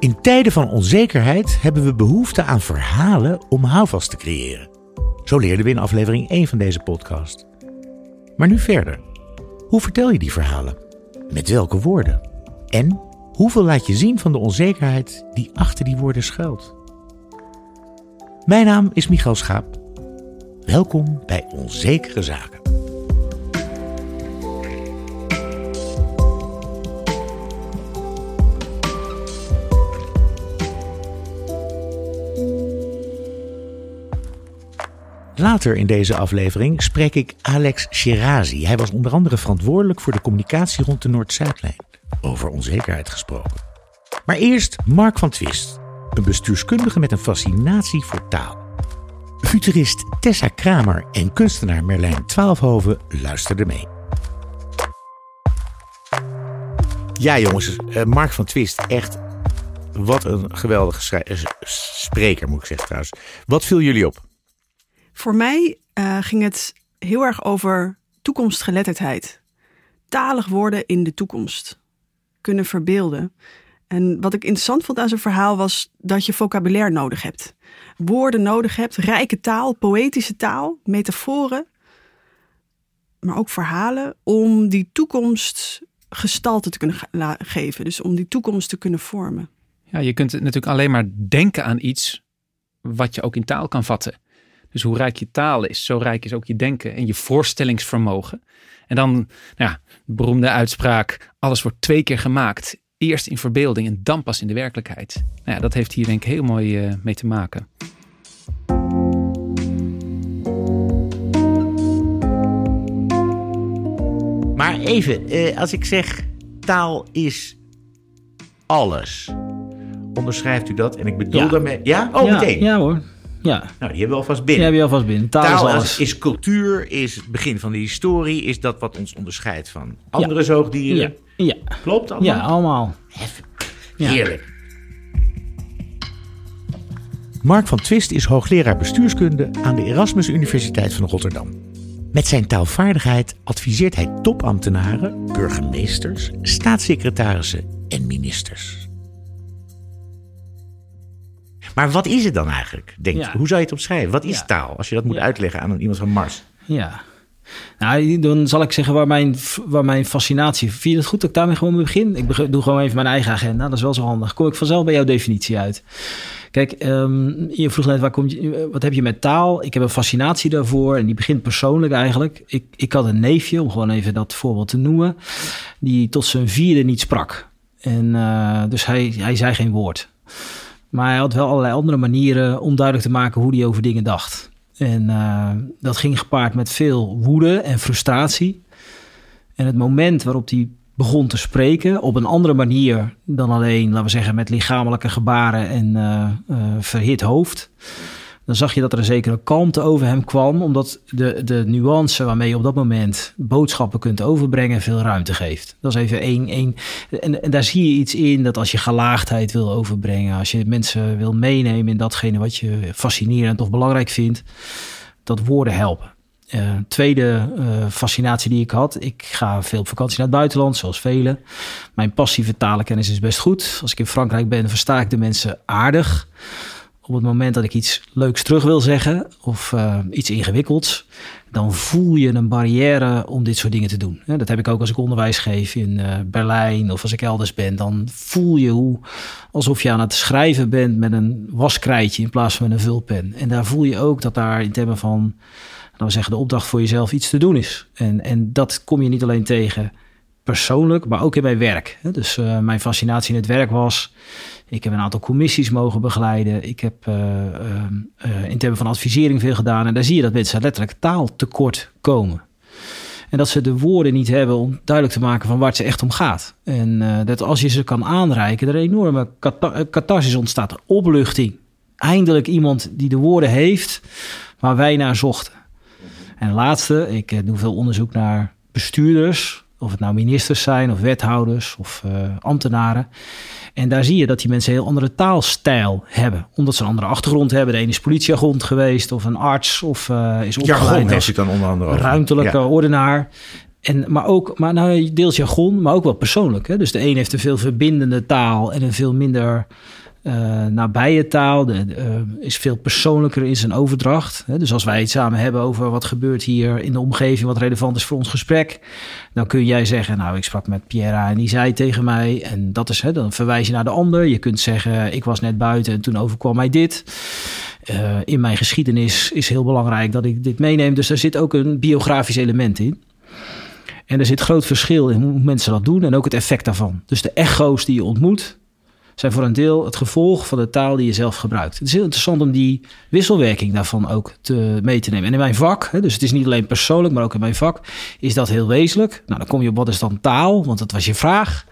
In tijden van onzekerheid hebben we behoefte aan verhalen om houvast te creëren. Zo leerden we in aflevering 1 van deze podcast. Maar nu verder. Hoe vertel je die verhalen? Met welke woorden? En hoeveel laat je zien van de onzekerheid die achter die woorden schuilt? Mijn naam is Michael Schaap. Welkom bij Onzekere Zaken. Later in deze aflevering spreek ik Alex Shirazi. Hij was onder andere verantwoordelijk voor de communicatie rond de Noord-Zuidlijn. Over onzekerheid gesproken. Maar eerst Mark van Twist, een bestuurskundige met een fascinatie voor taal. Futurist Tessa Kramer en kunstenaar Merlijn Twaalfhoven luisterden mee. Ja, jongens, eh, Mark van Twist, echt wat een geweldige eh, spreker, moet ik zeggen trouwens. Wat viel jullie op? Voor mij uh, ging het heel erg over toekomstgeletterdheid. Talig worden in de toekomst. Kunnen verbeelden. En wat ik interessant vond aan zijn verhaal was dat je vocabulaire nodig hebt. Woorden nodig hebt, rijke taal, poëtische taal, metaforen. Maar ook verhalen om die toekomst gestalte te kunnen geven. Dus om die toekomst te kunnen vormen. Ja, je kunt natuurlijk alleen maar denken aan iets wat je ook in taal kan vatten. Dus hoe rijk je taal is, zo rijk is ook je denken en je voorstellingsvermogen. En dan, nou ja, de beroemde uitspraak: alles wordt twee keer gemaakt. Eerst in verbeelding en dan pas in de werkelijkheid. Nou ja, dat heeft hier denk ik heel mooi uh, mee te maken. Maar even, eh, als ik zeg taal is alles. Onderschrijft u dat? En ik bedoel Ja. daarmee. Ja? Oh, ja, meteen. Ja hoor. Ja, Nou, die hebben we alvast die binnen. heb je alvast binnen. Taal, Taal is is, alles. is cultuur, is het begin van de historie, is dat wat ons onderscheidt van andere zoogdieren. Ja, ja. Klopt allemaal? ja, allemaal. Ja. Heerlijk. Mark van Twist is hoogleraar bestuurskunde aan de Erasmus Universiteit van Rotterdam. Met zijn taalvaardigheid adviseert hij topambtenaren, burgemeesters, staatssecretarissen en ministers. Maar wat is het dan eigenlijk? Denk, Ja. Hoe zou je het omschrijven? Wat is taal? Als je dat moet uitleggen aan iemand van Mars. Ja. Nou, dan zal ik zeggen waar mijn, waar mijn fascinatie... Vind je het goed dat ik daarmee gewoon mee begin? Ik doe gewoon even mijn eigen agenda. Dat is wel zo handig. Kom ik vanzelf bij jouw definitie uit. Kijk, ehm, je vroeg net, waar kom je, wat heb je met taal? Ik heb een fascinatie daarvoor en die begint persoonlijk eigenlijk. Ik, ik had een neefje, om gewoon even dat voorbeeld te noemen... die tot zijn vierde niet sprak. En eh, dus hij, hij zei geen woord. Maar hij had wel allerlei andere manieren om duidelijk te maken hoe hij over dingen dacht. En eh, dat ging gepaard met veel woede en frustratie. En het moment waarop hij begon te spreken op een andere manier dan alleen, laten we zeggen, met lichamelijke gebaren en eh, eh, verhit hoofd. Dan zag je dat er een zekere kalmte over hem kwam, omdat de, de nuance waarmee je op dat moment boodschappen kunt overbrengen veel ruimte geeft. Dat is even één. één en, en daar zie je iets in dat als je gelaagdheid wil overbrengen, als je mensen wil meenemen in datgene wat je fascinerend of belangrijk vindt, dat woorden helpen. Eh, tweede eh, fascinatie die ik had. Ik ga veel op vakantie naar het buitenland, zoals velen. Mijn passieve talenkennis is best goed. Als ik in Frankrijk ben, versta ik de mensen aardig. Op het moment dat ik iets leuks terug wil zeggen of eh, iets ingewikkelds, dan voel je een barrière om dit soort dingen te doen. Hè, Dat heb ik ook als ik onderwijs geef in eh, Berlijn of als ik elders ben. Dan voel je hoe alsof je aan het schrijven bent met een waskrijtje in plaats van met een vulpen. En daar voel je ook dat daar in termen van laten we zeggen, de opdracht voor jezelf iets te doen is. En, en dat kom je niet alleen tegen persoonlijk, maar ook in mijn werk. Dus eh, mijn fascinatie in het werk was... Ik heb een aantal commissies mogen begeleiden. Ik heb eh, eh, eh, in termen van advisering veel gedaan. En daar zie je dat mensen letterlijk taaltekort komen. En dat ze de woorden niet hebben om duidelijk te maken van waar het ze echt om gaat. En eh, dat als je ze kan aanreiken, er een enorme catharsis ontstaat. Opluchting. Eindelijk iemand die de woorden heeft waar wij naar zochten. En laatste, ik doe veel onderzoek naar bestuurders. Of het nou ministers zijn, of wethouders, of eh, ambtenaren. En daar zie je dat die mensen een heel andere taalstijl hebben. Omdat ze een andere achtergrond hebben. De ene is politieagent geweest, of een arts, of eh, is opgeleid Jargon als dan onder andere ruimtelijke Ja. ordenaar. En, maar ook, maar nou, deels jargon, maar ook wel persoonlijk. Hè? Dus de een heeft een veel verbindende taal en een veel minder uh, nabije taal. De, uh, is veel persoonlijker in zijn overdracht. Hè? Dus als wij het samen hebben over wat gebeurt hier in de omgeving, wat relevant is voor ons gesprek, dan kun jij zeggen, nou, ik sprak met Pierre en die zei tegen mij, en dat is, hè, dan verwijs je naar de ander. Je kunt zeggen, ik was net buiten en toen overkwam mij dit. Uh, in mijn geschiedenis is heel belangrijk dat ik dit meeneem. Dus daar zit ook een biografisch element in. En er zit groot verschil in hoe mensen dat doen en ook het effect daarvan. Dus de echo's die je ontmoet, zijn voor een deel het gevolg van de taal die je zelf gebruikt. Het is heel interessant om die wisselwerking daarvan ook te, mee te nemen. En in mijn vak, dus het is niet alleen persoonlijk, maar ook in mijn vak, is dat heel wezenlijk. Nou, dan kom je op wat is dan taal, want dat was je vraag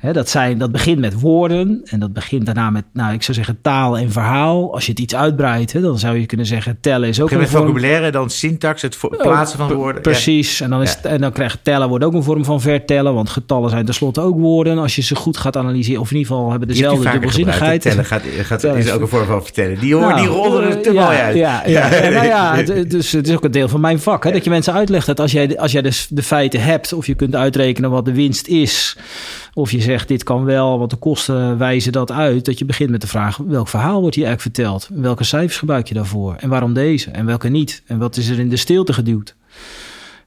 dat, zijn, dat begint met woorden en dat begint daarna met, nou, ik zou zeggen taal en verhaal. Als je het iets uitbreidt, dan zou je kunnen zeggen tellen is ook een vorm... vocabulaire, dan syntax, het plaatsen van woorden. Precies, en dan, is en dan krijgt tellen wordt ook een vorm van vertellen, want getallen zijn tenslotte ook woorden. Als je ze goed gaat analyseren, of in ieder geval hebben dezelfde dubbelzinnigheid. Tellen gaat, gaat, is ook een vorm van vertellen. Die, hoor, die nou, rollen er te mooi uit. Ja, ja, nou ja, dus het is ook een deel van mijn vak. Dat je mensen uitlegt dat als jij, als jij dus de feiten hebt, of je kunt uitrekenen wat de winst is, of je zegt dit kan wel, want de kosten wijzen dat uit. Dat je begint met de vraag welk verhaal wordt hier eigenlijk verteld? Welke cijfers gebruik je daarvoor? En waarom deze? En welke niet? En wat is er in de stilte geduwd?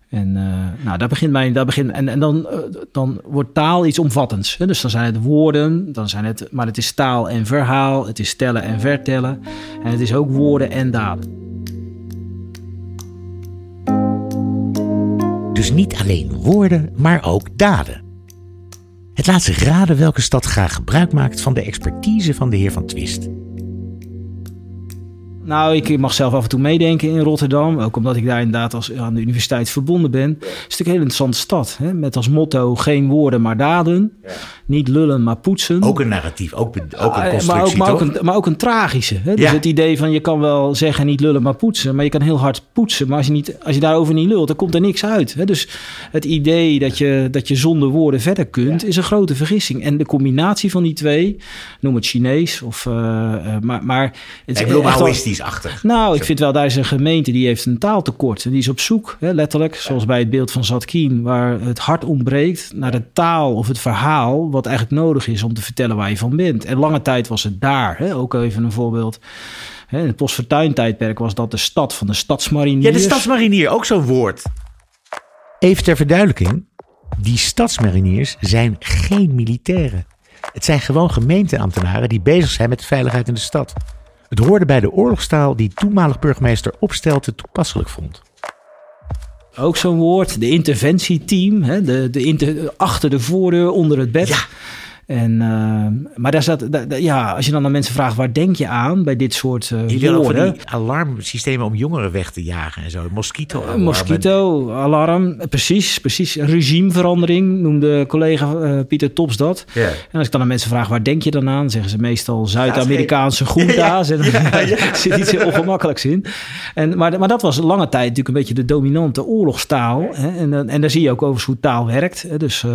En uh, nou, daar begint mijn, daar begint, en, en dan, uh, dan wordt taal iets omvattends. Hè? Dus dan zijn het woorden, dan zijn het, maar het is taal en verhaal, het is tellen en vertellen. En het is ook woorden en daden. Dus niet alleen woorden, maar ook daden. Het laat zich raden welke stad graag gebruik maakt van de expertise van de heer Van Twist. Nou, ik mag zelf af en toe meedenken in Rotterdam. Ook omdat ik daar inderdaad als, aan de universiteit verbonden ben. Het is natuurlijk een hele interessante stad. Hè? Met als motto geen woorden maar daden. Ja. Niet lullen maar poetsen. Ook een narratief, ook, ook een constructie, maar ook, maar ook, een, maar ook een tragische. Hè? Dus het idee van je kan wel zeggen niet lullen maar poetsen. Maar je kan heel hard poetsen. Maar als je, niet, als je daarover niet lult, dan komt er niks uit. Hè? Dus het idee dat je, dat je zonder woorden verder kunt, is een grote vergissing. En de combinatie van die twee, noem het Chinees. Of, uh, uh, maar, maar het is echt Nou, ik vind wel, daar is een gemeente die heeft een taaltekort. En die is op zoek, hè, letterlijk, zoals bij het beeld van Zatkien, waar het hart ontbreekt naar de taal of het verhaal wat eigenlijk nodig is om te vertellen waar je van bent. En lange tijd was het daar. Hè, ook even een voorbeeld. In het postfortuin-tijdperk was dat de stad van de stadsmariniers. Ja, de stadsmarinier, ook zo'n woord. Even ter verduidelijking. Die stadsmariniers zijn geen militairen. Het zijn gewoon gemeenteambtenaren die bezig zijn met de veiligheid in de stad. Het hoorde bij de oorlogstaal die toenmalig burgemeester Opstelte toepasselijk vond. Ook zo'n woord, de interventieteam, hè, de, de achter de voordeur, onder het bed. Ja. En, uh, maar daar zat, ja, als je dan aan mensen vraagt, waar denk je aan bij dit soort uh, woorden? alarmsystemen om jongeren weg te jagen en zo. Mosquito alarm. Mosquito alarm, precies, precies. Regimeverandering noemde collega uh, Pieter Tops dat. Yeah. En als ik dan aan mensen vraag, waar denk je dan aan? Zeggen ze meestal Zuid-Amerikaanse groenta's. En er zit iets heel ongemakkelijks in. En, maar, maar dat was lange tijd natuurlijk een beetje de dominante oorlogstaal. Hè? En, en daar zie je ook over hoe taal werkt. Hè? Dus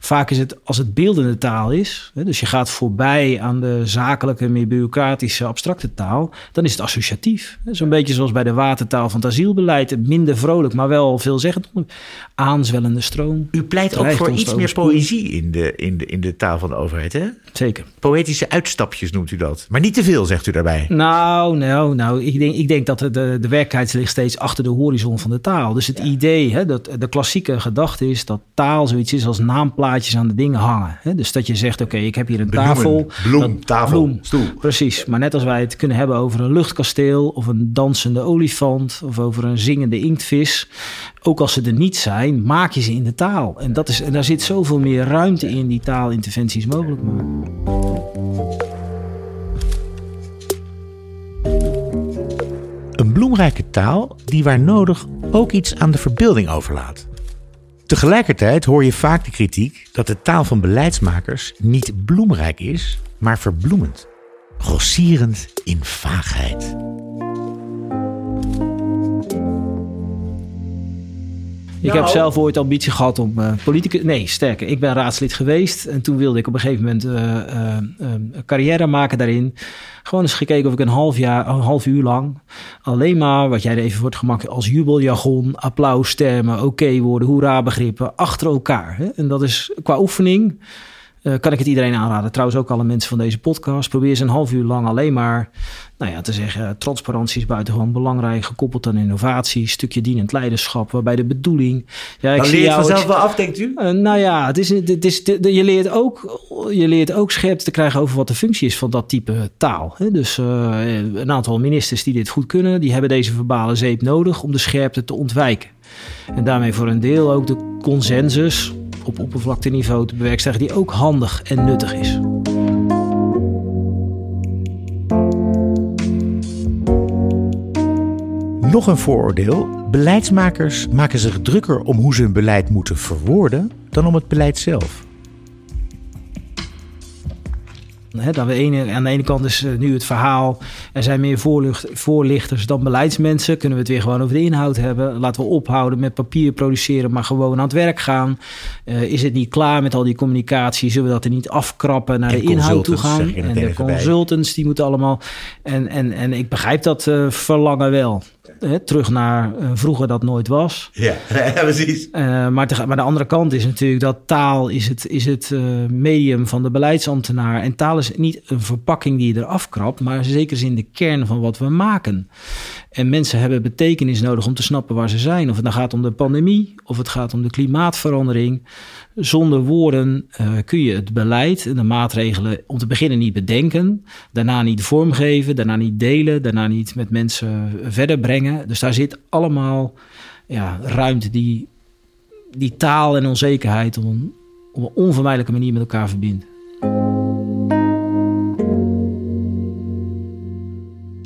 vaak is het, als het beeldende taal is, dus je gaat voorbij aan de zakelijke, meer bureaucratische, abstracte taal, dan is het associatief. Zo'n beetje zoals bij de watertaal van het asielbeleid, minder vrolijk, maar wel veelzeggend. Aanzwellende stroom. U pleit ook voor iets meer poëzie in de, in, de, in de taal van de overheid, hè? Zeker. Poëtische uitstapjes noemt u dat. Maar niet te veel, zegt u daarbij. Nou, nou, nou ik, denk, ik denk dat de, de werkelijkheid ligt steeds achter de horizon van de taal. Dus het idee, hè, dat de klassieke gedachte is dat taal zoiets is als naamplaatjes aan de dingen hangen. Hè? Dus dat je zegt, oké, ik heb hier een tafel. Bloem, tafel, bloem, stoel. Precies, maar net als wij het kunnen hebben over een luchtkasteel... of een dansende olifant of over een zingende inktvis... ook als ze er niet zijn, maak je ze in de taal. En, dat is, en daar zit zoveel meer ruimte in die taalinterventies mogelijk maken. Een bloemrijke taal die waar nodig ook iets aan de verbeelding overlaat. Tegelijkertijd hoor je vaak de kritiek dat de taal van beleidsmakers niet bloemrijk is, maar verbloemend, grossierend in vaagheid. Ik Nou. heb zelf ooit ambitie gehad om eh politicus... Nee, sterker. Ik ben raadslid geweest. En toen wilde ik op een gegeven moment eh, eh, een carrière maken daarin. Gewoon eens gekeken of ik een half, jaar, een half uur lang... alleen maar, wat jij er even voor het gemak... als jubeljargon, applaustermen, oké woorden, hoera-begrippen... achter elkaar. Hè? En dat is qua oefening... eh, kan ik het iedereen aanraden. Trouwens ook alle mensen van deze podcast. Probeer eens een half uur lang alleen maar nou ja, te zeggen... transparantie is buitengewoon belangrijk. Gekoppeld aan innovatie. Stukje dienend leiderschap. Waarbij de bedoeling... Ja, ik zie leer je jou- vanzelf wel af, denkt u? eh, nou ja, het is, het is, je, leert ook, je leert ook scherp te krijgen over wat de functie is van dat type taal. Hè? Dus eh, een aantal ministers die dit goed kunnen, die hebben deze verbale zeep nodig om de scherpte te ontwijken. En daarmee voor een deel ook de consensus op oppervlakteniveau te bewerkstelligen, die ook handig en nuttig is. Nog een vooroordeel. Beleidsmakers maken zich drukker om hoe ze hun beleid moeten verwoorden dan om het beleid zelf. Dan de ene, aan de ene kant is eh, nu het verhaal, er zijn meer voorlichters dan beleidsmensen. Kunnen we het weer gewoon over de inhoud hebben? Laten we ophouden met papier produceren, maar gewoon aan het werk gaan. Eh, is het niet klaar met al die communicatie? Zullen we dat er niet afkrappen naar En de inhoud toe gaan? En de bij. consultants, die moeten allemaal... En, en, en ik begrijp dat eh, verlangen wel. Hè, terug naar eh, vroeger dat nooit was. Ja, precies. Eh, maar, te- maar de andere kant is natuurlijk dat taal is het, is het eh, medium van de beleidsambtenaar. En taal is niet een verpakking die je eraf krabt, maar zeker is in de kern van wat we maken. En mensen hebben betekenis nodig om te snappen waar ze zijn. Of het nou gaat om de pandemie, of het gaat om de klimaatverandering. Zonder woorden eh, kun je het beleid en de maatregelen om te beginnen niet bedenken. Daarna niet vormgeven, daarna niet delen, daarna niet met mensen verder brengen. Dus daar zit allemaal ja, ruimte die, die taal en onzekerheid een, op een onvermijdelijke manier met elkaar verbindt.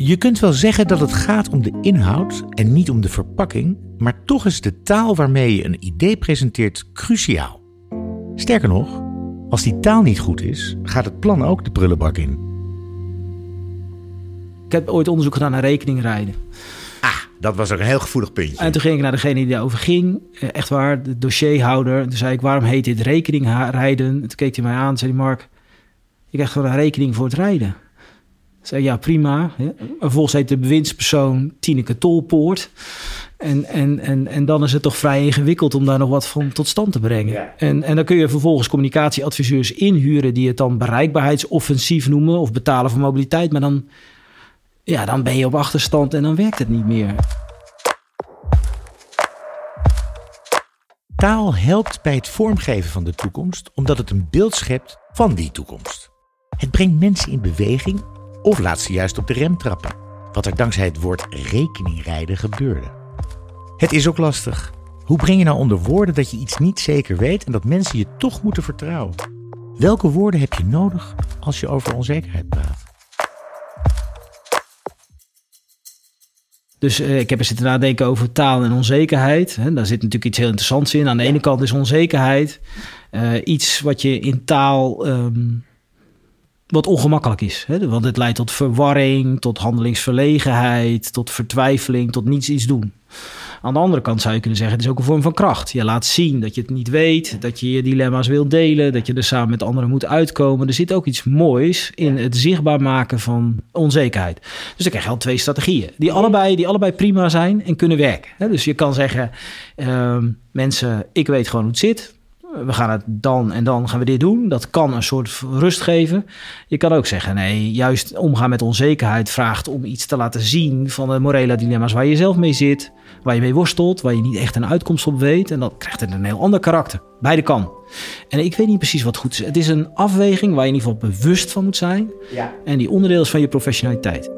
Je kunt wel zeggen dat het gaat om de inhoud en niet om de verpakking, maar toch is de taal waarmee je een idee presenteert cruciaal. Sterker nog, als die taal niet goed is, gaat het plan ook de prullenbak in. Ik heb ooit onderzoek gedaan naar rekeningrijden. Ah, dat was ook een heel gevoelig puntje. En toen ging ik naar degene die daarover ging. Eh, Echt waar, de dossierhouder. Toen zei ik, waarom heet dit rekeningrijden? Toen keek hij mij aan en zei hij, Mark, ik krijg gewoon een rekening voor het rijden. Zei, ja, prima. hè. Vervolgens heet de bewindspersoon Tineke Tolpoort. En, en, en, en dan is het toch vrij ingewikkeld om daar nog wat van tot stand te brengen. Ja. En, en dan kun je vervolgens communicatieadviseurs inhuren... die het dan bereikbaarheidsoffensief noemen... of betalen voor mobiliteit. Maar dan, ja, dan ben je op achterstand en dan werkt het niet meer. Taal helpt bij het vormgeven van de toekomst omdat het een beeld schept van die toekomst. Het brengt mensen in beweging of laat ze juist op de rem trappen, wat er dankzij het woord rekeningrijden gebeurde. Het is ook lastig. Hoe breng je nou onder woorden dat je iets niet zeker weet en dat mensen je toch moeten vertrouwen? Welke woorden heb je nodig als je over onzekerheid praat? Dus eh, ik heb er zitten nadenken over taal en onzekerheid. Hè, daar zit natuurlijk iets heel interessants in. Aan de ene kant is onzekerheid eh, iets wat je in taal ehm, wat ongemakkelijk is. Hè? Want het leidt tot verwarring, tot handelingsverlegenheid, tot vertwijfeling, tot niets iets doen. Aan de andere kant zou je kunnen zeggen, het is ook een vorm van kracht. Je laat zien dat je het niet weet, dat je je dilemma's wilt delen, dat je er samen met anderen moet uitkomen. Er zit ook iets moois in het zichtbaar maken van onzekerheid. Dus dan krijg je al twee strategieën, die allebei, die allebei prima zijn en kunnen werken. Dus je kan zeggen, ehm, mensen, ik weet gewoon hoe het zit. We gaan het dan en dan gaan we dit doen. Dat kan een soort rust geven. Je kan ook zeggen, nee, juist omgaan met onzekerheid vraagt om iets te laten zien van de morele dilemma's waar je zelf mee zit, waar je mee worstelt, waar je niet echt een uitkomst op weet. En dat krijgt het een heel ander karakter. Beide kan. En ik weet niet precies wat goed is. Het is een afweging waar je in ieder geval bewust van moet zijn. Ja. En die onderdeel is van je professionaliteit.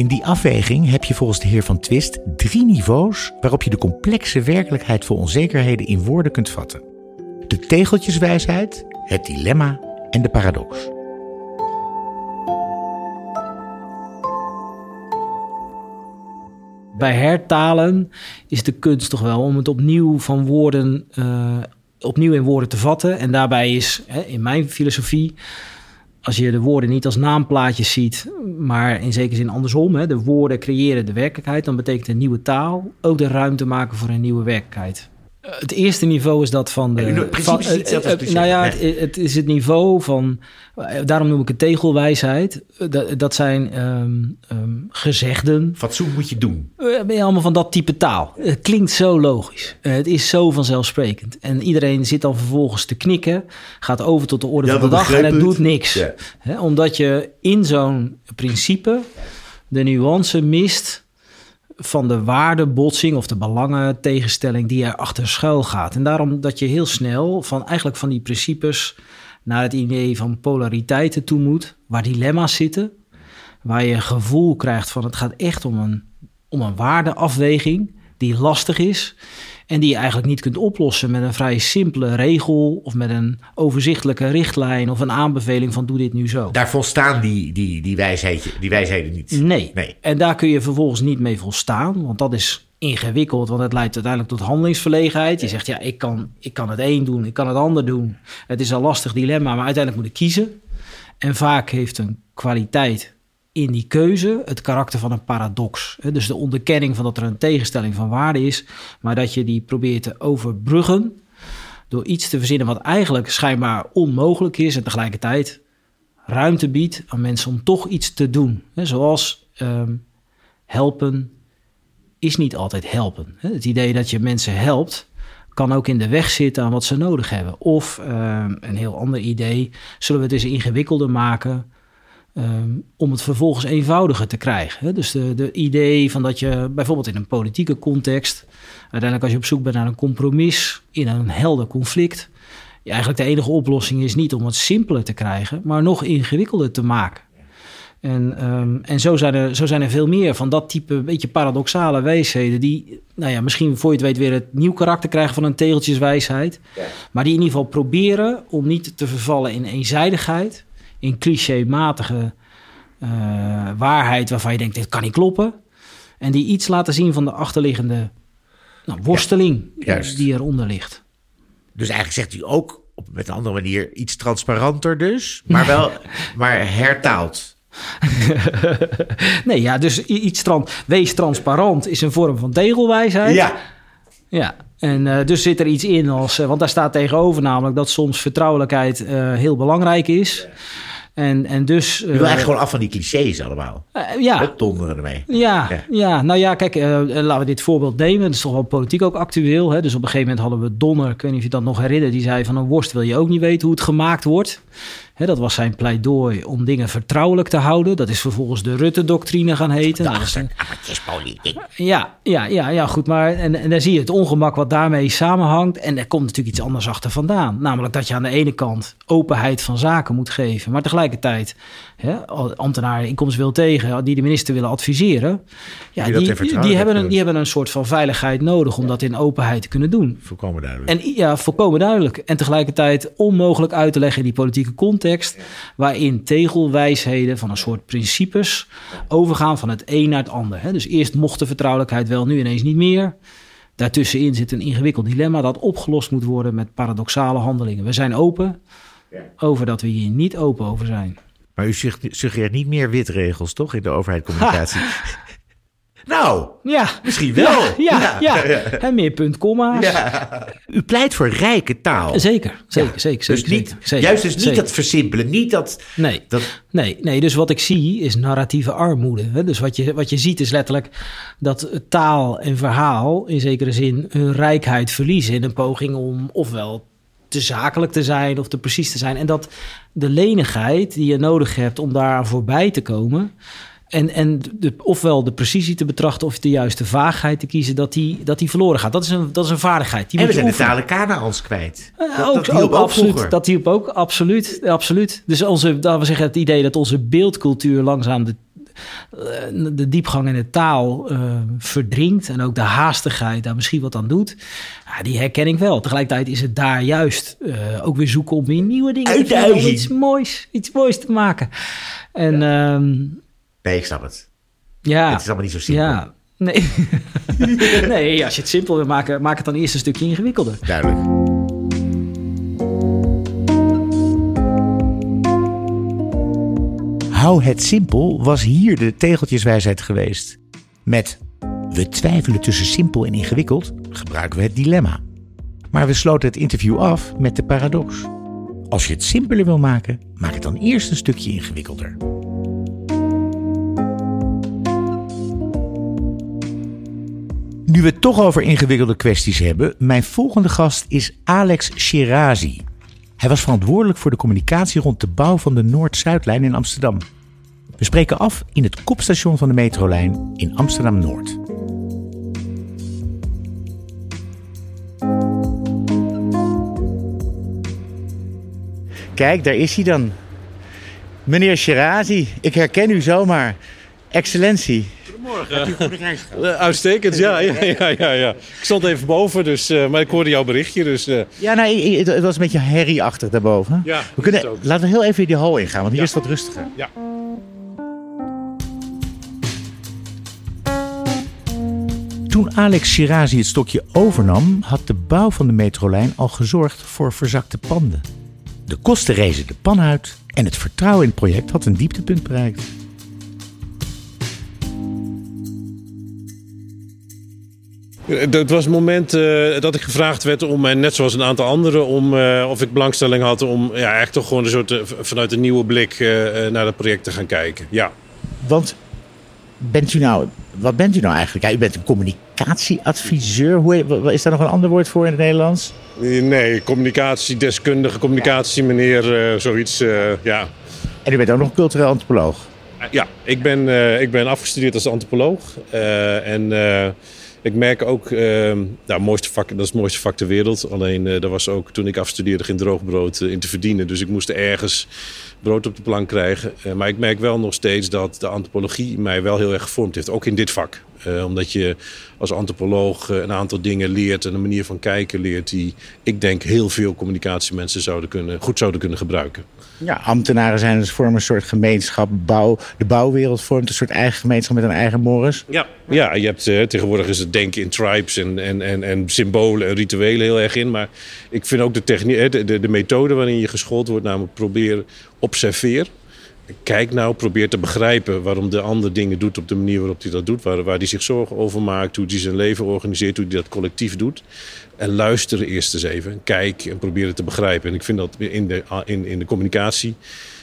In die afweging heb je volgens de heer Van Twist drie niveaus waarop je de complexe werkelijkheid voor onzekerheden in woorden kunt vatten. De tegeltjeswijsheid, het dilemma en de paradox. Bij hertalen is de kunst toch wel om het opnieuw van woorden, eh, opnieuw in woorden te vatten. En daarbij is in mijn filosofie als je de woorden niet als naamplaatjes ziet, maar in zekere zin andersom, hè, de woorden creëren de werkelijkheid, dan betekent een nieuwe taal ook de ruimte maken voor een nieuwe werkelijkheid. Het eerste niveau is dat van de. Ja, in principe van, is het nou ja, Nee. het, het is het niveau van. Daarom noem ik het tegelwijsheid. Dat, dat zijn ehm, ehm, gezegden. Fatsoen moet je doen. Eh, Ben je allemaal van dat type taal? Het klinkt zo logisch. Eh, Het is zo vanzelfsprekend. En iedereen zit dan vervolgens te knikken, gaat over tot de orde Ja, van de dag en het doet niks. Ja. Omdat je in zo'n principe de nuance mist van de waardebotsing of de belangentegenstelling die er achter schuil gaat. En daarom dat je heel snel van eigenlijk van die principes naar het idee van polariteiten toe moet, waar dilemma's zitten, waar je een gevoel krijgt van het gaat echt om een, om een waardeafweging die lastig is en die je eigenlijk niet kunt oplossen met een vrij simpele regel of met een overzichtelijke richtlijn of een aanbeveling van doe dit nu zo. Daar volstaan die, die, die, wijsheidje, die wijsheden niet. Nee. Nee. En daar kun je vervolgens niet mee volstaan, want dat is ingewikkeld, want het leidt uiteindelijk tot handelingsverlegenheid. Je zegt, ja, ik kan, ik kan het een doen, ik kan het ander doen. Het is een lastig dilemma, maar uiteindelijk moet ik kiezen. En vaak heeft een kwaliteit in die keuze het karakter van een paradox. Dus de onderkenning van dat er een tegenstelling van waarde is, maar dat je die probeert te overbruggen door iets te verzinnen wat eigenlijk schijnbaar onmogelijk is en tegelijkertijd ruimte biedt aan mensen om toch iets te doen. Zoals ehm, helpen is niet altijd helpen. Het idee dat je mensen helpt kan ook in de weg zitten aan wat ze nodig hebben. Of ehm, een heel ander idee, zullen we het eens ingewikkelder maken ehm, om het vervolgens eenvoudiger te krijgen. Dus de, de idee van dat je bijvoorbeeld in een politieke context, uiteindelijk als je op zoek bent naar een compromis in een helder conflict, ja, eigenlijk de enige oplossing is niet om het simpeler te krijgen, maar nog ingewikkelder te maken. En, ehm, en zo, zijn er, zo zijn er veel meer van dat type beetje paradoxale wijsheden... die nou ja, misschien voor je het weet weer het nieuw karakter krijgen van een tegeltjeswijsheid. Maar die in ieder geval proberen om niet te vervallen in eenzijdigheid... in clichématige eh, waarheid waarvan je denkt, dit kan niet kloppen. En die iets laten zien van de achterliggende nou, worsteling juist. die eronder ligt. Dus eigenlijk zegt u ook op met een andere manier iets transparanter dus, maar wel maar hertaald. nee, ja, dus iets tran wees transparant is een vorm van tegelwijsheid. Ja, Ja, en eh, dus zit er iets in als, eh, want daar staat tegenover namelijk dat soms vertrouwelijkheid eh, heel belangrijk is. En, en dus. u wil eigenlijk gewoon af van die clichés allemaal. eh, ja, Opdonderen ermee. ja, Ja. ja, nou ja, kijk, eh, eh, laten we dit voorbeeld nemen. Dat is toch wel politiek ook actueel. Hè? Dus op een gegeven moment hadden we Donner, ik weet niet of je dat nog herinnert, die zei van een worst wil je ook niet weten hoe het gemaakt wordt. Hè, dat was zijn pleidooi om dingen vertrouwelijk te houden. Dat is vervolgens de Rutte-doctrine gaan heten. Dat is een- ja, ja, ja, ja, goed. Maar en, en dan zie je het ongemak wat daarmee samenhangt. En er komt natuurlijk iets anders achter vandaan. Namelijk dat je aan de ene kant openheid van zaken moet geven. Maar tegelijkertijd hè, ambtenaren inkomst wil tegen, die de minister willen adviseren. Ja, Die die, hebben een, die hebben een soort van veiligheid nodig om dat in openheid te kunnen doen. Volkomen duidelijk. En ja, volkomen duidelijk. En tegelijkertijd onmogelijk uit te leggen in die politieke context. Waarin tegelwijsheden van een soort principes overgaan van het een naar het ander. hè. Dus eerst mocht de vertrouwelijkheid wel, nu ineens niet meer. Daartussenin zit een ingewikkeld dilemma dat opgelost moet worden met paradoxale handelingen. We zijn open over dat we hier niet open over zijn. Maar u sug- suggereert niet meer witregels, toch, in de overheidscommunicatie? nou, Ja, misschien wel. ja, ja. En meer punt, komma's. Ja. U pleit voor rijke taal. Zeker, zeker, zeker. Dus zeker, niet, zeker, juist dus niet zeker. dat versimpelen, niet dat... Nee. dat Nee, nee, dus wat ik zie is narratieve armoede. Hè? Dus wat je, wat je ziet is letterlijk dat taal en verhaal in zekere zin hun rijkheid verliezen in een poging om ofwel te zakelijk te zijn of te precies te zijn. En dat de lenigheid die je nodig hebt om daaraan voorbij te komen. En, en de, ofwel de precisie te betrachten of de juiste vaagheid te kiezen, dat die, dat die verloren gaat. Dat is een, dat is een vaardigheid. Die en moet we zijn de talen Kanaans kwijt. Ja, Dat, ook, dat absoluut. vroeger. Dat hielp ook, absoluut. absoluut. Dus onze, laten we zeggen, het idee dat onze beeldcultuur langzaam de, eh, de diepgang in de taal eh, verdringt en ook de haastigheid daar misschien wat aan doet, ja, die herken ik wel. Tegelijkertijd is het daar juist eh, ook weer zoeken om weer nieuwe dingen te vinden, iets moois, iets moois te maken. En ehm, Nee, ik snap het. ja, Het is allemaal niet zo simpel. ja, nee. nee, als je het simpel wil maken, maak het dan eerst een stukje ingewikkelder. Duidelijk. Hou het simpel was hier de tegeltjeswijsheid geweest. Met we twijfelen tussen simpel en ingewikkeld gebruiken we het dilemma. Maar we sloten het interview af met de paradox. Als je het simpeler wil maken, maak het dan eerst een stukje ingewikkelder. Nu we het toch over ingewikkelde kwesties hebben, mijn volgende gast is Alex Shirazi. Hij was verantwoordelijk voor de communicatie rond de bouw van de Noord-Zuidlijn in Amsterdam. We spreken af in het kopstation van de metrolijn in Amsterdam Noord. Kijk, daar is hij dan. Meneer Shirazi, ik herken u zomaar. Excellentie. Uh, uitstekend, ja, ja, ja, ja, ja. Ik stond even boven, dus, uh, maar ik hoorde jouw berichtje. Dus, uh... Ja, nou, het, het was een beetje herrieachtig daarboven. Ja, we kunnen, laten we heel even in die hal ingaan, want hier Ja. is het wat rustiger. Ja. Toen Alex Shirazi het stokje overnam, had de bouw van de metrolijn al gezorgd voor verzakte panden. De kosten rezen de pan uit en het vertrouwen in het project had een dieptepunt bereikt. Het was het moment eh, dat ik gevraagd werd om, en net zoals een aantal anderen, om, eh, of ik belangstelling had om ja, eigenlijk toch gewoon een soort, eh, vanuit een nieuwe blik eh, eh, naar het project te gaan kijken. Ja. Want bent u nou, wat bent u nou eigenlijk? Ja, u bent een communicatieadviseur. Hoe, is daar nog een ander woord voor in het Nederlands? Nee, communicatiedeskundige, communicatie, meneer, eh, zoiets. eh, ja. En u bent ook nog cultureel antropoloog. Ja, ik ben, eh, ik ben afgestudeerd als antropoloog. Eh, en eh, ik merk ook, eh, nou, vak, dat is het mooiste vak ter wereld. Alleen eh er was ook toen ik afstudeerde geen droogbrood eh, in te verdienen. Dus ik moest ergens brood op de plank krijgen. Eh, maar ik merk wel nog steeds dat de antropologie mij wel heel erg gevormd heeft. Ook in dit vak. Omdat je als antropoloog een aantal dingen leert en een manier van kijken leert die ik denk heel veel communicatiemensen zouden kunnen, goed zouden kunnen gebruiken. Ja, ambtenaren zijn dus vormen een soort gemeenschap. Bouw, de bouwwereld vormt een soort eigen gemeenschap met een eigen morris. Ja, ja je hebt, eh, tegenwoordig is het denken in tribes en, en, en, en symbolen en rituelen heel erg in. Maar ik vind ook de, technie, eh, de, de, de methode waarin je geschoold wordt, namelijk probeer, observeer. Kijk nou, probeer te begrijpen waarom de ander dingen doet op de manier waarop hij dat doet. Waar, waar hij zich zorgen over maakt, hoe hij zijn leven organiseert, hoe hij dat collectief doet. En luister eerst eens even. Kijk en probeer het te begrijpen. En ik vind dat in de, in, in de communicatie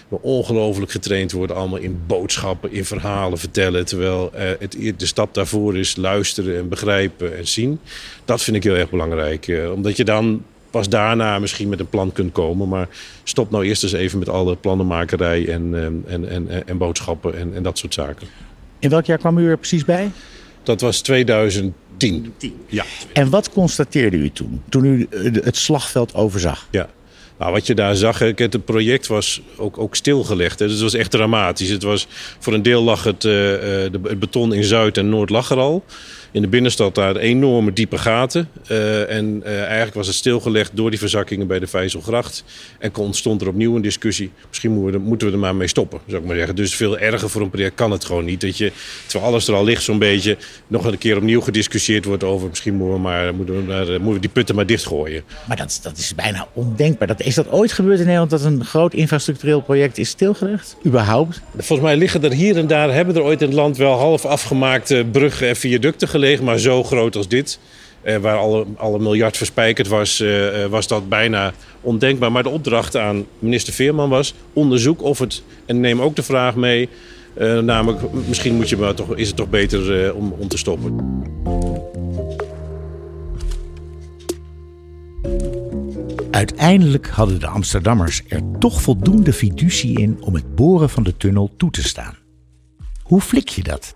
we ongelooflijk getraind worden allemaal in boodschappen, in verhalen vertellen. Terwijl eh, het, de stap daarvoor is luisteren en begrijpen en zien. Dat vind ik heel erg belangrijk. eh, omdat je dan pas daarna misschien met een plan kunt komen. Maar stop nou eerst eens even met alle plannenmakerij en, en, en, en, en boodschappen en, en dat soort zaken. In welk jaar kwam u er precies bij? Dat was 2010. Ja. En wat constateerde u toen, toen u het slagveld overzag? Ja. Nou, wat je daar zag, het project was ook, ook stilgelegd. Hè. Dus het was echt dramatisch. Het was, voor een deel lag het, eh, eh, de, het beton in Zuid en Noord lag er al. In de binnenstad daar enorme diepe gaten. Eh, en eh, eigenlijk was het stilgelegd door die verzakkingen bij de Vijzelgracht. En kon- ontstond er opnieuw een discussie. Misschien moeten we, er, moeten we er maar mee stoppen, zou ik maar zeggen. Dus veel erger voor een project kan het gewoon niet. Dat je, terwijl alles er al ligt zo'n beetje, nog een keer opnieuw gediscussieerd wordt over... misschien moeten we, maar, moeten we, maar, moeten we die putten maar dichtgooien. Maar dat, dat is bijna ondenkbaar. Dat, is dat ooit gebeurd in Nederland dat een groot infrastructureel project is stilgelegd? Überhaupt? Volgens mij liggen er hier en daar, hebben er ooit in het land wel half afgemaakte bruggen en viaducten Maar zo groot als dit, eh, waar alle, alle miljard verspijkerd was, eh, eh, was dat bijna ondenkbaar. Maar de opdracht aan minister Veerman was onderzoek of het, en neem ook de vraag mee, namelijk misschien moet je maar toch, is het toch beter om, om te stoppen. Uiteindelijk hadden de Amsterdammers er toch voldoende fiducie in om het boren van de tunnel toe te staan. Hoe flik je dat?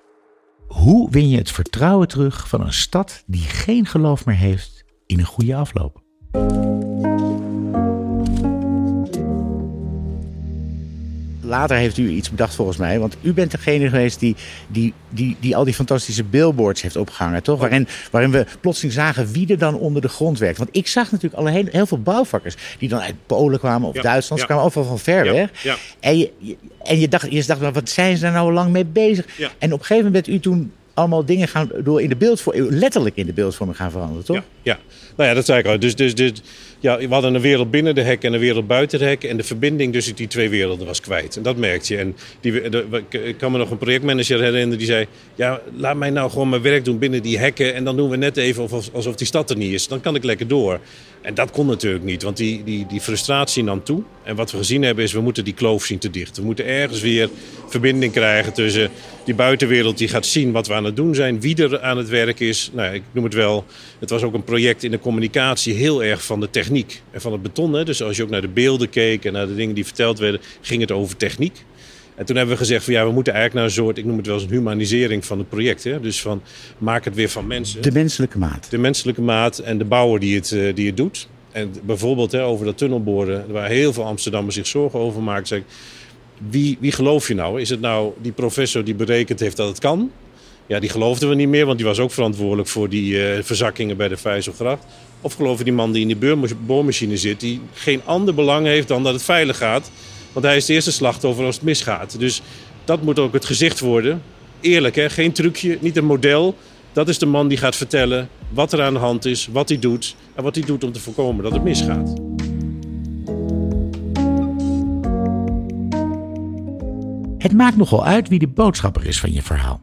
Hoe win je het vertrouwen terug van een stad die geen geloof meer heeft in een goede afloop? Later heeft u iets bedacht volgens mij, want u bent degene geweest die, die, die, die al die fantastische billboards heeft opgehangen, toch? Waarin, waarin we plotseling zagen wie er dan onder de grond werkt. Want ik zag natuurlijk al heel, heel veel bouwvakkers die dan uit Polen kwamen of Ja, Duitsland, ze kwamen overal van ver weg. En, je, en je dacht, je dacht, wat zijn ze daar nou lang mee bezig? En op een gegeven moment bent u toen allemaal dingen gaan door in de beeldvorming, letterlijk in de beeldvorming gaan veranderen, toch? Ja, ja. Nou ja, dat zei ik al. Dus, dus, dus ja, we hadden een wereld binnen de hek en een wereld buiten de hek. En de verbinding tussen die twee werelden was kwijt. En dat merkte je. En die, ik kan me nog een projectmanager herinneren die zei... Ja, laat mij nou gewoon mijn werk doen binnen die hekken. En dan doen we net even alsof die stad er niet is. Dan kan ik lekker door. En dat kon natuurlijk niet, want die, die, die frustratie nam toe. En wat we gezien hebben is, we moeten die kloof zien te dichten. We moeten ergens weer verbinding krijgen tussen die buitenwereld die gaat zien wat we aan het doen zijn. Wie er aan het werk is. Nou, ik noem het wel, het was ook een project in de communicatie heel erg van de techniek en van het beton. Hè. Dus als je ook naar de beelden keek en naar de dingen die verteld werden, ging het over techniek. En toen hebben we gezegd van ja, we moeten eigenlijk naar een soort, ik noem het wel eens een humanisering van het project. Hè? Dus van maak het weer van mensen. De menselijke maat. De menselijke maat en de bouwer die het, eh, die het doet. En bijvoorbeeld hè, over dat tunnelboren, waar heel veel Amsterdammers zich zorgen over maken. Zeg, wie, wie geloof je nou? Is het nou die professor die berekend heeft dat het kan? Ja, die geloofden we niet meer, want die was ook verantwoordelijk voor die uh, verzakkingen bij de Vijzelgracht. Of geloven die man die in die boormachine zit, die geen ander belang heeft dan dat het veilig gaat. Want hij is de eerste slachtoffer als het misgaat. Dus dat moet ook het gezicht worden. Eerlijk, hè? geen trucje, niet een model. Dat is de man die gaat vertellen wat er aan de hand is, wat hij doet en wat hij doet om te voorkomen dat het misgaat. Het maakt nogal uit wie de boodschapper is van je verhaal.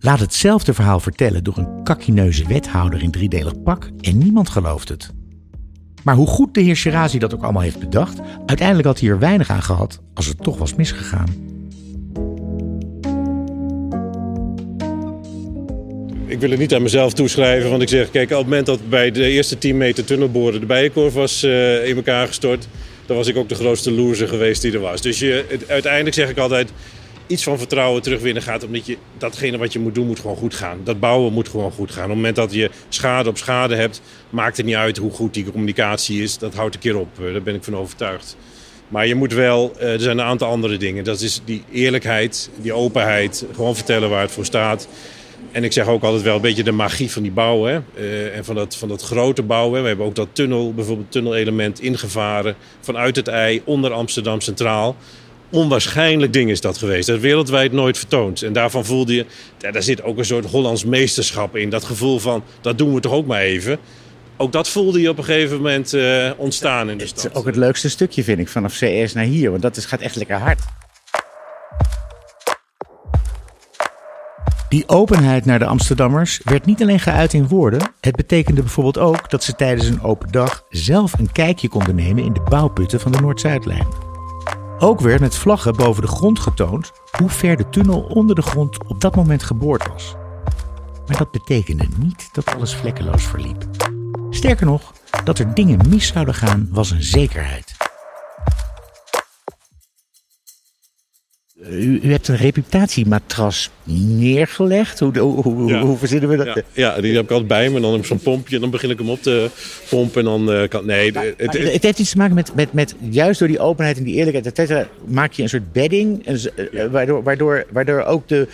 Laat hetzelfde verhaal vertellen door een kakkineuze wethouder in driedelig pak en niemand gelooft het. Maar hoe goed de heer Shirazi dat ook allemaal heeft bedacht, uiteindelijk had hij er weinig aan gehad als het toch was misgegaan. Ik wil het niet aan mezelf toeschrijven, want ik zeg, kijk, op het moment dat bij de eerste 10 meter tunnelboren de bijenkorf was uh, in elkaar gestort, dan was ik ook de grootste loser geweest die er was. Dus je, uiteindelijk zeg ik altijd, iets van vertrouwen terugwinnen gaat omdat je datgene wat je moet doen moet gewoon goed gaan. Dat bouwen moet gewoon goed gaan. Op het moment dat je schade op schade hebt, maakt het niet uit hoe goed die communicatie is. Dat houdt een keer op. Daar ben ik van overtuigd. Maar je moet wel, eh, er zijn een aantal andere dingen. Dat is die eerlijkheid, die openheid, gewoon vertellen waar het voor staat. En ik zeg ook altijd wel een beetje de magie van die bouw. Hè? Uh, en van dat, van dat grote bouwen. We hebben ook dat tunnel, bijvoorbeeld tunnelelement ingevaren vanuit het ei onder Amsterdam Centraal onwaarschijnlijk ding is dat geweest. Dat is wereldwijd nooit vertoond. En daarvan voelde je, ja, daar zit ook een soort Hollands meesterschap in. Dat gevoel van, dat doen we toch ook maar even. Ook dat voelde je op een gegeven moment uh, ontstaan in de stad. Het is ook het leukste stukje, vind ik, vanaf CS naar hier. Want dat is, gaat echt lekker hard. Die openheid naar de Amsterdammers werd niet alleen geuit in woorden. Het betekende bijvoorbeeld ook dat ze tijdens een open dag zelf een kijkje konden nemen in de bouwputten van de Noord-Zuidlijn. Ook werd met vlaggen boven de grond getoond hoe ver de tunnel onder de grond op dat moment geboord was. Maar dat betekende niet dat alles vlekkeloos verliep. Sterker nog, dat er dingen mis zouden gaan was een zekerheid. U, u, hebt een reputatiematras neergelegd. Hoe, hoe, hoe, verzinnen we dat? Ja, ja, die heb ik altijd bij me. En dan heb ik zo'n pompje. En dan begin ik hem op te pompen. En dan uh, kan. Nee, het, het, heeft iets te maken met, met, met. Juist door die openheid en die eerlijkheid. Et maak je een soort bedding. En, uh, waardoor, waardoor, waardoor ook de.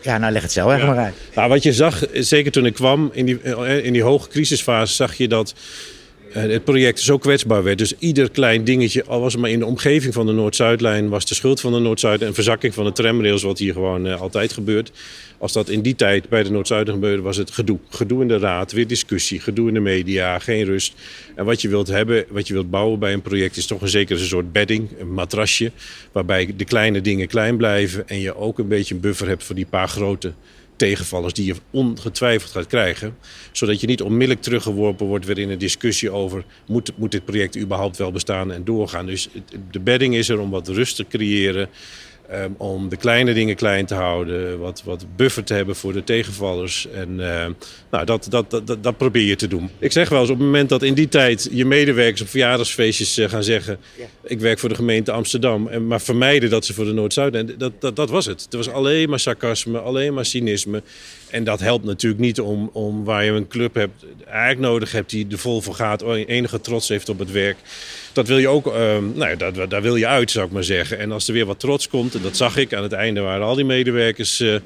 Ja, nou leg het zelf ja. maar uit. Nou, wat je zag, zeker toen ik kwam in die, in die hoge crisisfase, zag je dat eh, het project zo kwetsbaar werd. Dus ieder klein dingetje, al was het maar in de omgeving van de Noord-Zuidlijn, was de schuld van de Noord-Zuid en verzakking van de tramrails, wat hier gewoon uh, altijd gebeurt. Als dat in die tijd bij de Noord-Zuid gebeurde, was het gedoe. Gedoe in de raad, weer discussie, gedoe in de media, geen rust. En wat je wilt hebben, wat je wilt bouwen bij een project, is toch een zekere soort bedding, een matrasje, waarbij de kleine dingen klein blijven en je ook een beetje een buffer hebt voor die paar grote tegenvallers die je ongetwijfeld gaat krijgen. Zodat je niet onmiddellijk teruggeworpen wordt weer in een discussie over... moet, moet dit project überhaupt wel bestaan en doorgaan. Dus de bedding is er om wat rust te creëren... Um, om de kleine dingen klein te houden, wat, wat buffer te hebben voor de tegenvallers. En uh, nou, dat, dat, dat, dat, probeer je te doen. Ik zeg wel eens, op het moment dat in die tijd je medewerkers op verjaardagsfeestjes uh, gaan zeggen... Ja. ik werk voor de gemeente Amsterdam, en, maar vermijden dat ze voor de Noord-Zuid... En dat, dat, dat was het. Het was alleen maar sarcasme, alleen maar cynisme. En dat helpt natuurlijk niet om, om waar je een club hebt, eigenlijk nodig hebt die er vol voor gaat, enige trots heeft op het werk. Dat wil je ook, uh, nou ja, daar, daar wil je uit, zou ik maar zeggen. En als er weer wat trots komt, en dat zag ik, aan het einde waren al die medewerkers. Uh,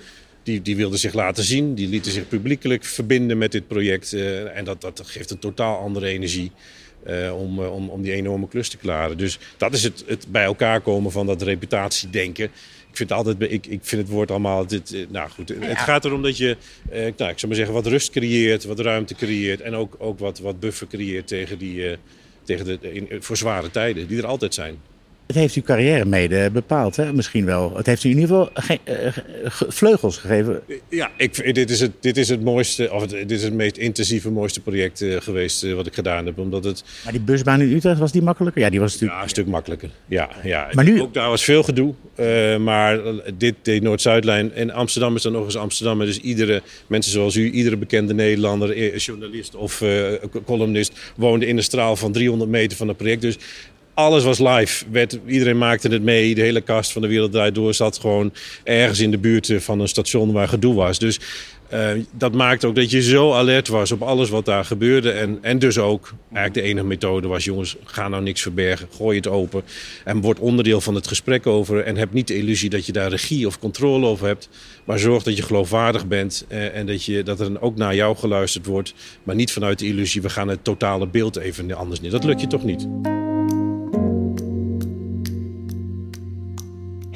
die, die wilden zich laten zien, die lieten zich publiekelijk verbinden met dit project. Uh, en dat, dat geeft een totaal andere energie. Uh, om, om, om die enorme klus te klaren. Dus dat is het, het bij elkaar komen van dat reputatiedenken vind altijd, ik, ik vind het woord allemaal. Dit, eh, nou goed, het gaat erom dat je, eh, nou, ik zou maar zeggen, wat rust creëert, wat ruimte creëert en ook, ook wat, wat buffer creëert tegen die, eh, tegen de, in, voor zware tijden, die er altijd zijn. Het heeft uw carrière mede bepaald, hè? misschien wel. Het heeft u in ieder geval ge- eh, ge- vleugels gegeven. Ja, ik, dit, is het, dit is het mooiste, of het, dit is het meest intensieve, mooiste project eh, geweest eh, wat ik gedaan heb. Omdat het Maar die busbaan in Utrecht, was die makkelijker? Ja, die was natuurlijk... ja, een stuk makkelijker. Ja, ja. Maar nu- Ook daar was veel gedoe. eh, maar dit, de Noord-Zuidlijn. En Amsterdam is dan nog eens Amsterdam. Dus iedere, mensen zoals u, iedere bekende Nederlander, eh, journalist of eh, columnist, woonde in een straal van 300 meter van het project. Dus alles was live. Werd, iedereen maakte het mee. De hele kast van de Wereld Draait Door zat gewoon ergens in de buurt eh, van een station waar gedoe was. Dus eh, dat maakte ook dat je zo alert was op alles wat daar gebeurde. En, en dus ook, eigenlijk de enige methode was... jongens, ga nou niks verbergen, gooi het open. En word onderdeel van het gesprek over. En heb niet de illusie dat je daar regie of controle over hebt. Maar zorg dat je geloofwaardig bent. eh, en dat, je, dat er ook naar jou geluisterd wordt. Maar niet vanuit de illusie, we gaan het totale beeld even anders neer. Dat lukt je toch niet?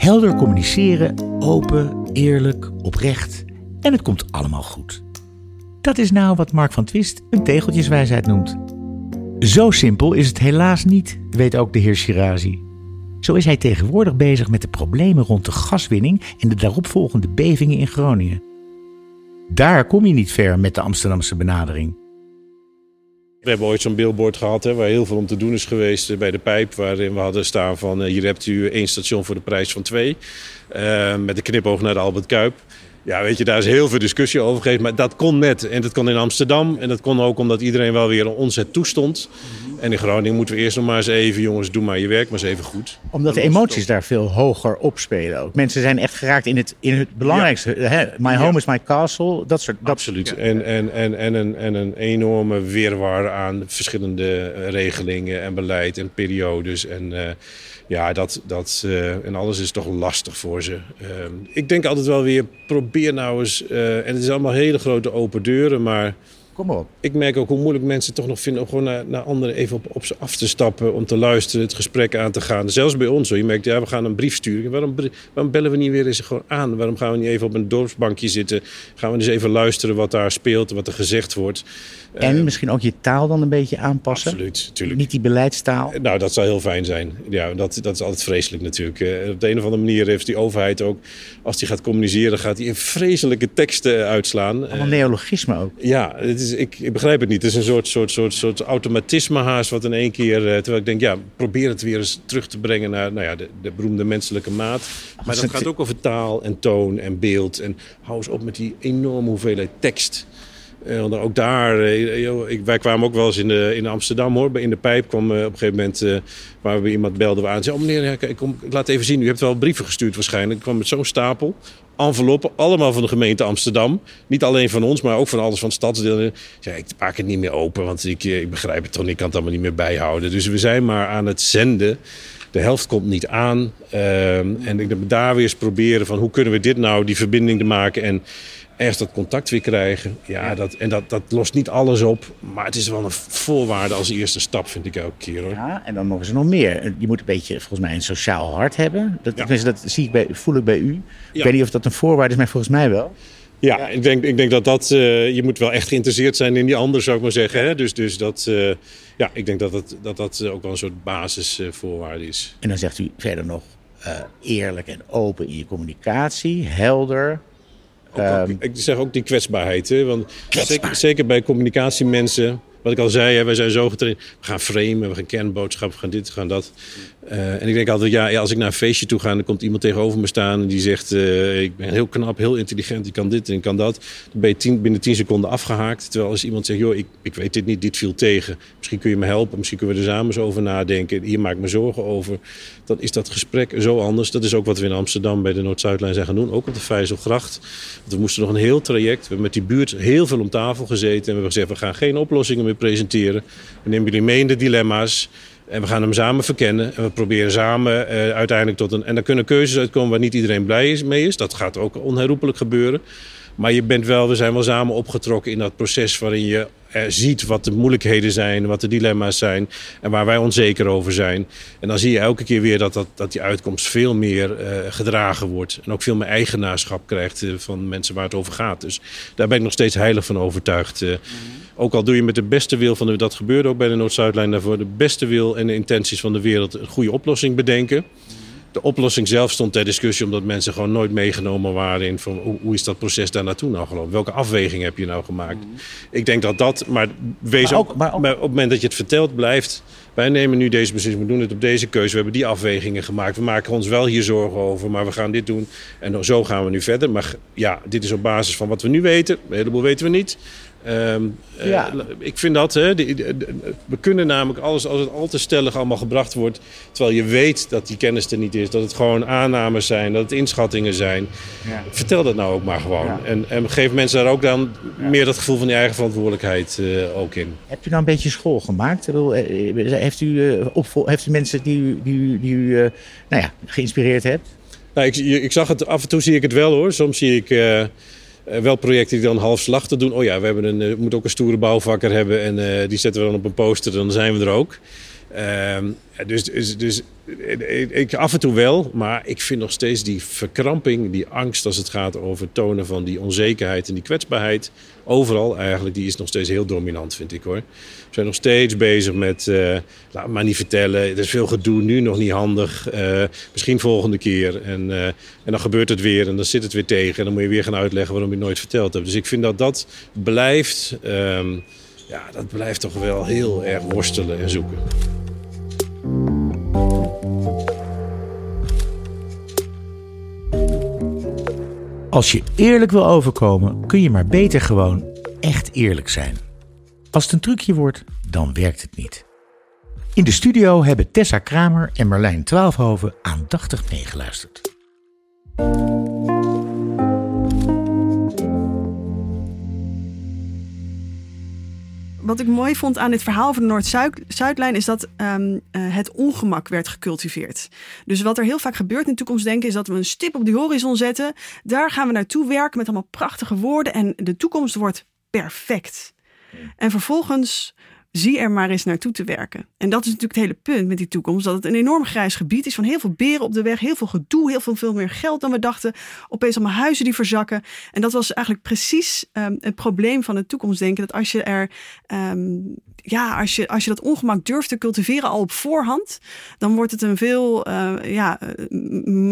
Helder communiceren, open, eerlijk, oprecht. En het komt allemaal goed. Dat is nou wat Mark van Twist een tegeltjeswijsheid noemt. Zo simpel is het helaas niet, weet ook de heer Shirazi. Zo is hij tegenwoordig bezig met de problemen rond de gaswinning en de daaropvolgende bevingen in Groningen. Daar kom je niet ver met de Amsterdamse benadering. We hebben ooit zo'n billboard gehad hè, waar heel veel om te doen is geweest eh, bij de pijp. Waarin we hadden staan van eh, hier hebt u één station voor de prijs van twee. Eh, met de knipoog naar de Albert Kuip. Ja, weet je, daar is heel veel discussie over geweest. Maar dat kon net. En dat kon in Amsterdam. En dat kon ook omdat iedereen wel weer een onzet toestond. En in Groningen moeten we eerst nog maar eens even... jongens, doe maar je werk maar eens even goed. Omdat de emoties daar veel hoger opspelen ook. Mensen zijn echt geraakt in het, in het belangrijkste. Hè? My home is my castle. Dat soort. Dat, Absoluut. En, en, en, en, een, en een enorme wirwar aan verschillende eh, regelingen en beleid en periodes. En eh, ja, dat, dat, eh, en alles is toch lastig voor ze. Ehm, ik denk altijd wel weer, probeer nou eens. eh, en het is allemaal hele grote open deuren, maar Kom maar op. ik merk ook hoe moeilijk mensen toch nog vinden om gewoon naar, naar anderen even op, op ze af te stappen. Om te luisteren, het gesprek aan te gaan. Zelfs bij ons. Hoor. Je merkt, ja, we gaan een brief sturen. Waarom, waarom bellen we niet weer eens gewoon aan? Waarom gaan we niet even op een dorpsbankje zitten? Gaan we eens even luisteren wat daar speelt, wat er gezegd wordt. En misschien ook je taal dan een beetje aanpassen. Absoluut, natuurlijk. Niet die beleidstaal. Nou, dat zou heel fijn zijn. Ja, dat, dat is altijd vreselijk natuurlijk. Eh, op de een of andere manier heeft die overheid ook, als die gaat communiceren, gaat die in vreselijke teksten uitslaan. Allemaal neologisme ook. Ja, het is, ik, ik begrijp het niet. Het is een soort, soort, soort, soort automatisme haast wat in één keer... eh, terwijl ik denk, ja, probeer het weer eens terug te brengen naar nou ja, de, de beroemde menselijke maat. Maar dat het- gaat ook over taal en toon en beeld. En hou eens op met die enorme hoeveelheid tekst. Want ook daar, joh, ik, wij kwamen ook wel eens in, de, in Amsterdam hoor. Bij- In de pijp kwam op een gegeven moment, waar we iemand belden we aan. Zei, oh meneer, ik, kom, ik laat even zien. U hebt wel brieven gestuurd waarschijnlijk. Ik kwam met zo'n stapel. Enveloppen, allemaal van de gemeente Amsterdam. Niet alleen van ons, maar ook van alles van. Ik zei, ik maak het niet meer open, want ik, eh, ik begrijp het toch niet. Ik kan het allemaal niet meer bijhouden. Dus we zijn maar aan het zenden. De helft komt niet aan. Ehm, en ik denk daar weer eens proberen van hoe kunnen we dit nou, die verbinding te maken en ergens dat contact weer krijgen. Ja, Dat, en dat, dat lost niet alles op. Maar het is wel een voorwaarde als eerste stap, vind ik elke keer hoor. Ja, en dan nog eens nog meer. Je moet een beetje, volgens mij, een sociaal hart hebben. Dat, Ja. dat zie ik bij, voel ik bij u. Ik weet niet of dat een voorwaarde is, maar volgens mij wel. Ja, Ik, denk, ik denk dat dat... eh, je moet wel echt geïnteresseerd zijn in die ander, zou ik maar zeggen. Hè? Dus, dus dat... eh, ja, ik denk dat dat, dat, dat ook wel een soort basisvoorwaarde is. En dan zegt u verder nog eh, eerlijk en open in je communicatie, helder. Ehm, ik zeg ook die kwetsbaarheid. Hè? Want zeker, zeker bij communicatiemensen... Wat ik al zei, hè, wij zijn zo getraind. We gaan framen, we gaan kernboodschap, we gaan dit, we gaan dat. Eh, en ik denk altijd, ja, als ik naar een feestje toe ga... dan komt iemand tegenover me staan en die zegt... eh, ik ben heel knap, heel intelligent, ik kan dit en ik kan dat. Dan ben je tien, binnen tien seconden afgehaakt. Terwijl als iemand zegt, joh, ik, ik weet dit niet, dit viel tegen. Misschien kun je me helpen, misschien kunnen we er samen eens over nadenken. Hier maak ik me zorgen over. Dan is dat gesprek zo anders. Dat is ook wat we in Amsterdam bij de Noord-Zuidlijn zijn gaan doen. Ook op de Vijzelgracht. Want we moesten nog een heel traject. We hebben met die buurt heel veel om tafel gezeten. En we hebben gezegd, we gaan geen oplossingen meer presenteren. We nemen jullie mee in de dilemma's. En we gaan hem samen verkennen. En we proberen samen eh, uiteindelijk tot een... En dan kunnen keuzes uitkomen waar niet iedereen blij is, mee is. Dat gaat ook onherroepelijk gebeuren. Maar je bent wel, we zijn wel samen opgetrokken in dat proces waarin je ziet wat de moeilijkheden zijn, wat de dilemma's zijn en waar wij onzeker over zijn. En dan zie je elke keer weer dat, dat, dat die uitkomst veel meer uh, gedragen wordt. En ook veel meer eigenaarschap krijgt uh, van mensen waar het over gaat. Dus daar ben ik nog steeds heilig van overtuigd. Mm -hmm. Ook al doe je met de beste wil van de, dat gebeurde ook bij de Noord-Zuidlijn daarvoor, de beste wil en de intenties van de wereld een goede oplossing bedenken. De oplossing zelf stond ter discussie omdat mensen gewoon nooit meegenomen waren in van hoe, hoe is dat proces daar naartoe nou gelopen? Welke afweging heb je nou gemaakt? Mm. Ik denk dat dat, maar wees maar ook, ook, maar ook, maar op het moment dat je het vertelt blijft, wij nemen nu deze beslissing, we doen het op deze keuze, we hebben die afwegingen gemaakt. We maken ons wel hier zorgen over, maar we gaan dit doen en zo gaan we nu verder. Maar ja, dit is op basis van wat we nu weten. Een heleboel weten we niet. Um, ja. Uh, ik vind dat, hè, we kunnen namelijk alles, als het al te stellig allemaal gebracht wordt, terwijl je weet dat die kennis er niet is, dat het gewoon aannames zijn, dat het inschattingen zijn. Ja. Vertel dat nou ook maar gewoon. Ja. En, en, geef mensen daar ook dan meer dat gevoel van die eigen verantwoordelijkheid uh, ook in. Hebt u nou een beetje school gemaakt? Heeft u, opvol, heeft u mensen die, u, die, die u nou ja, geïnspireerd hebt? Nou, ik, ik zag het, af en toe zie ik het wel hoor. Soms zie ik uh, wel projecten die dan half slachtig doen. Oh ja, we, hebben een, uh, moeten ook een stoere bouwvakker hebben en uh, die zetten we dan op een poster, dan zijn we er ook. Ehm, dus, dus, dus ik, af en toe wel, maar ik vind nog steeds die verkramping, die angst als het gaat over tonen van die onzekerheid en die kwetsbaarheid. Overal eigenlijk, die is nog steeds heel dominant, vind ik hoor. We zijn nog steeds bezig met, uh, laat maar niet vertellen, er is veel gedoe, nu nog niet handig, uh, misschien volgende keer. En, uh, en dan gebeurt het weer en dan zit het weer tegen en dan moet je weer gaan uitleggen waarom je het nooit verteld hebt. Dus ik vind dat dat blijft, um, ja, dat blijft toch wel heel erg worstelen en zoeken. Als je eerlijk wil overkomen, kun je maar beter gewoon echt eerlijk zijn. Als het een trucje wordt, dan werkt het niet. In de studio hebben Tessa Kramer en Marlijn Twaalfhoven aandachtig meegeluisterd. Wat ik mooi vond aan dit verhaal van de Noord-Zuidlijn is dat um, uh, het ongemak werd gecultiveerd. Dus wat er heel vaak gebeurt in toekomstdenken is dat we een stip op die horizon zetten. Daar gaan we naartoe werken met allemaal prachtige woorden en de toekomst wordt perfect. En vervolgens zie er maar eens naartoe te werken. En dat is natuurlijk het hele punt met die toekomst. Dat het een enorm grijs gebied is van heel veel beren op de weg. Heel veel gedoe, heel veel, veel meer geld dan we dachten. Opeens allemaal huizen die verzakken. En dat was eigenlijk precies um, het probleem van het toekomstdenken. Dat als je er um, ja, als je, als je dat ongemak durft te cultiveren al op voorhand, dan wordt het een veel uh, ja,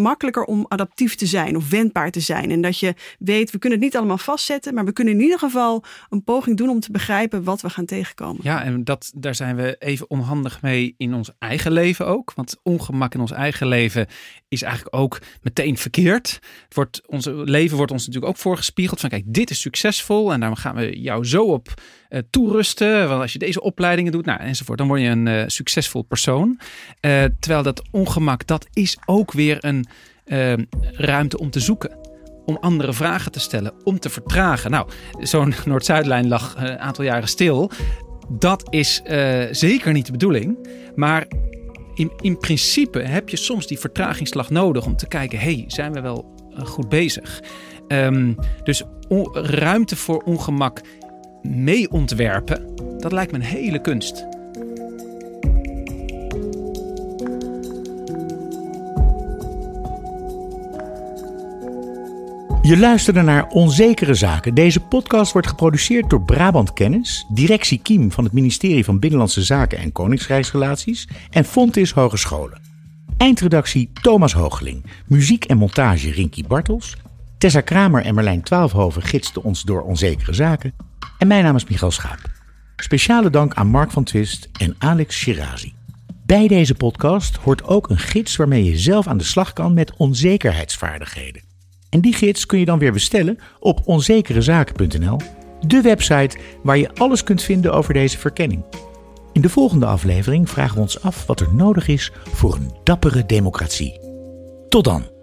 makkelijker om adaptief te zijn of wendbaar te zijn. En dat je weet, we kunnen het niet allemaal vastzetten, maar we kunnen in ieder geval een poging doen om te begrijpen wat we gaan tegenkomen. Ja, en dat, daar zijn we even onhandig mee in ons eigen leven ook. Want ongemak in ons eigen leven is eigenlijk ook meteen verkeerd. Het wordt, ons leven wordt ons natuurlijk ook voorgespiegeld van kijk, dit is succesvol en daar gaan we jou zo op uh, toerusten. Want als je deze opleidingen doet, nou, enzovoort, dan word je een uh, succesvol persoon. Uh, terwijl dat ongemak, dat is ook weer een ruimte om te zoeken. Om andere vragen te stellen, om te vertragen. Nou, zo'n Noord-Zuidlijn lag een aantal jaren stil. Dat is zeker niet de bedoeling. Maar in, in principe heb je soms die vertragingsslag nodig om te kijken: hey, zijn we wel goed bezig? Um, dus ruimte voor ongemak mee ontwerpen, dat lijkt me een hele kunst. Je luisterde naar Onzekere Zaken. Deze podcast wordt geproduceerd door Brabant Kennis, Directie Kiem van het ministerie van Binnenlandse Zaken en Koningsrijksrelaties en Fontis Hogescholen. Eindredactie Thomas Hoogeling, muziek en montage Rinky Bartels. Tessa Kramer en Merlijn Twaalfhoven gidsten ons door Onzekere Zaken. En mijn naam is Michael Schaap. Speciale dank aan Mark van Twist en Alex Shirazi. Bij deze podcast hoort ook een gids waarmee je zelf aan de slag kan met onzekerheidsvaardigheden. En die gids kun je dan weer bestellen op onzekerezaken.nl, de website waar je alles kunt vinden over deze verkenning. In de volgende aflevering vragen we ons af wat er nodig is voor een dappere democratie. Tot dan!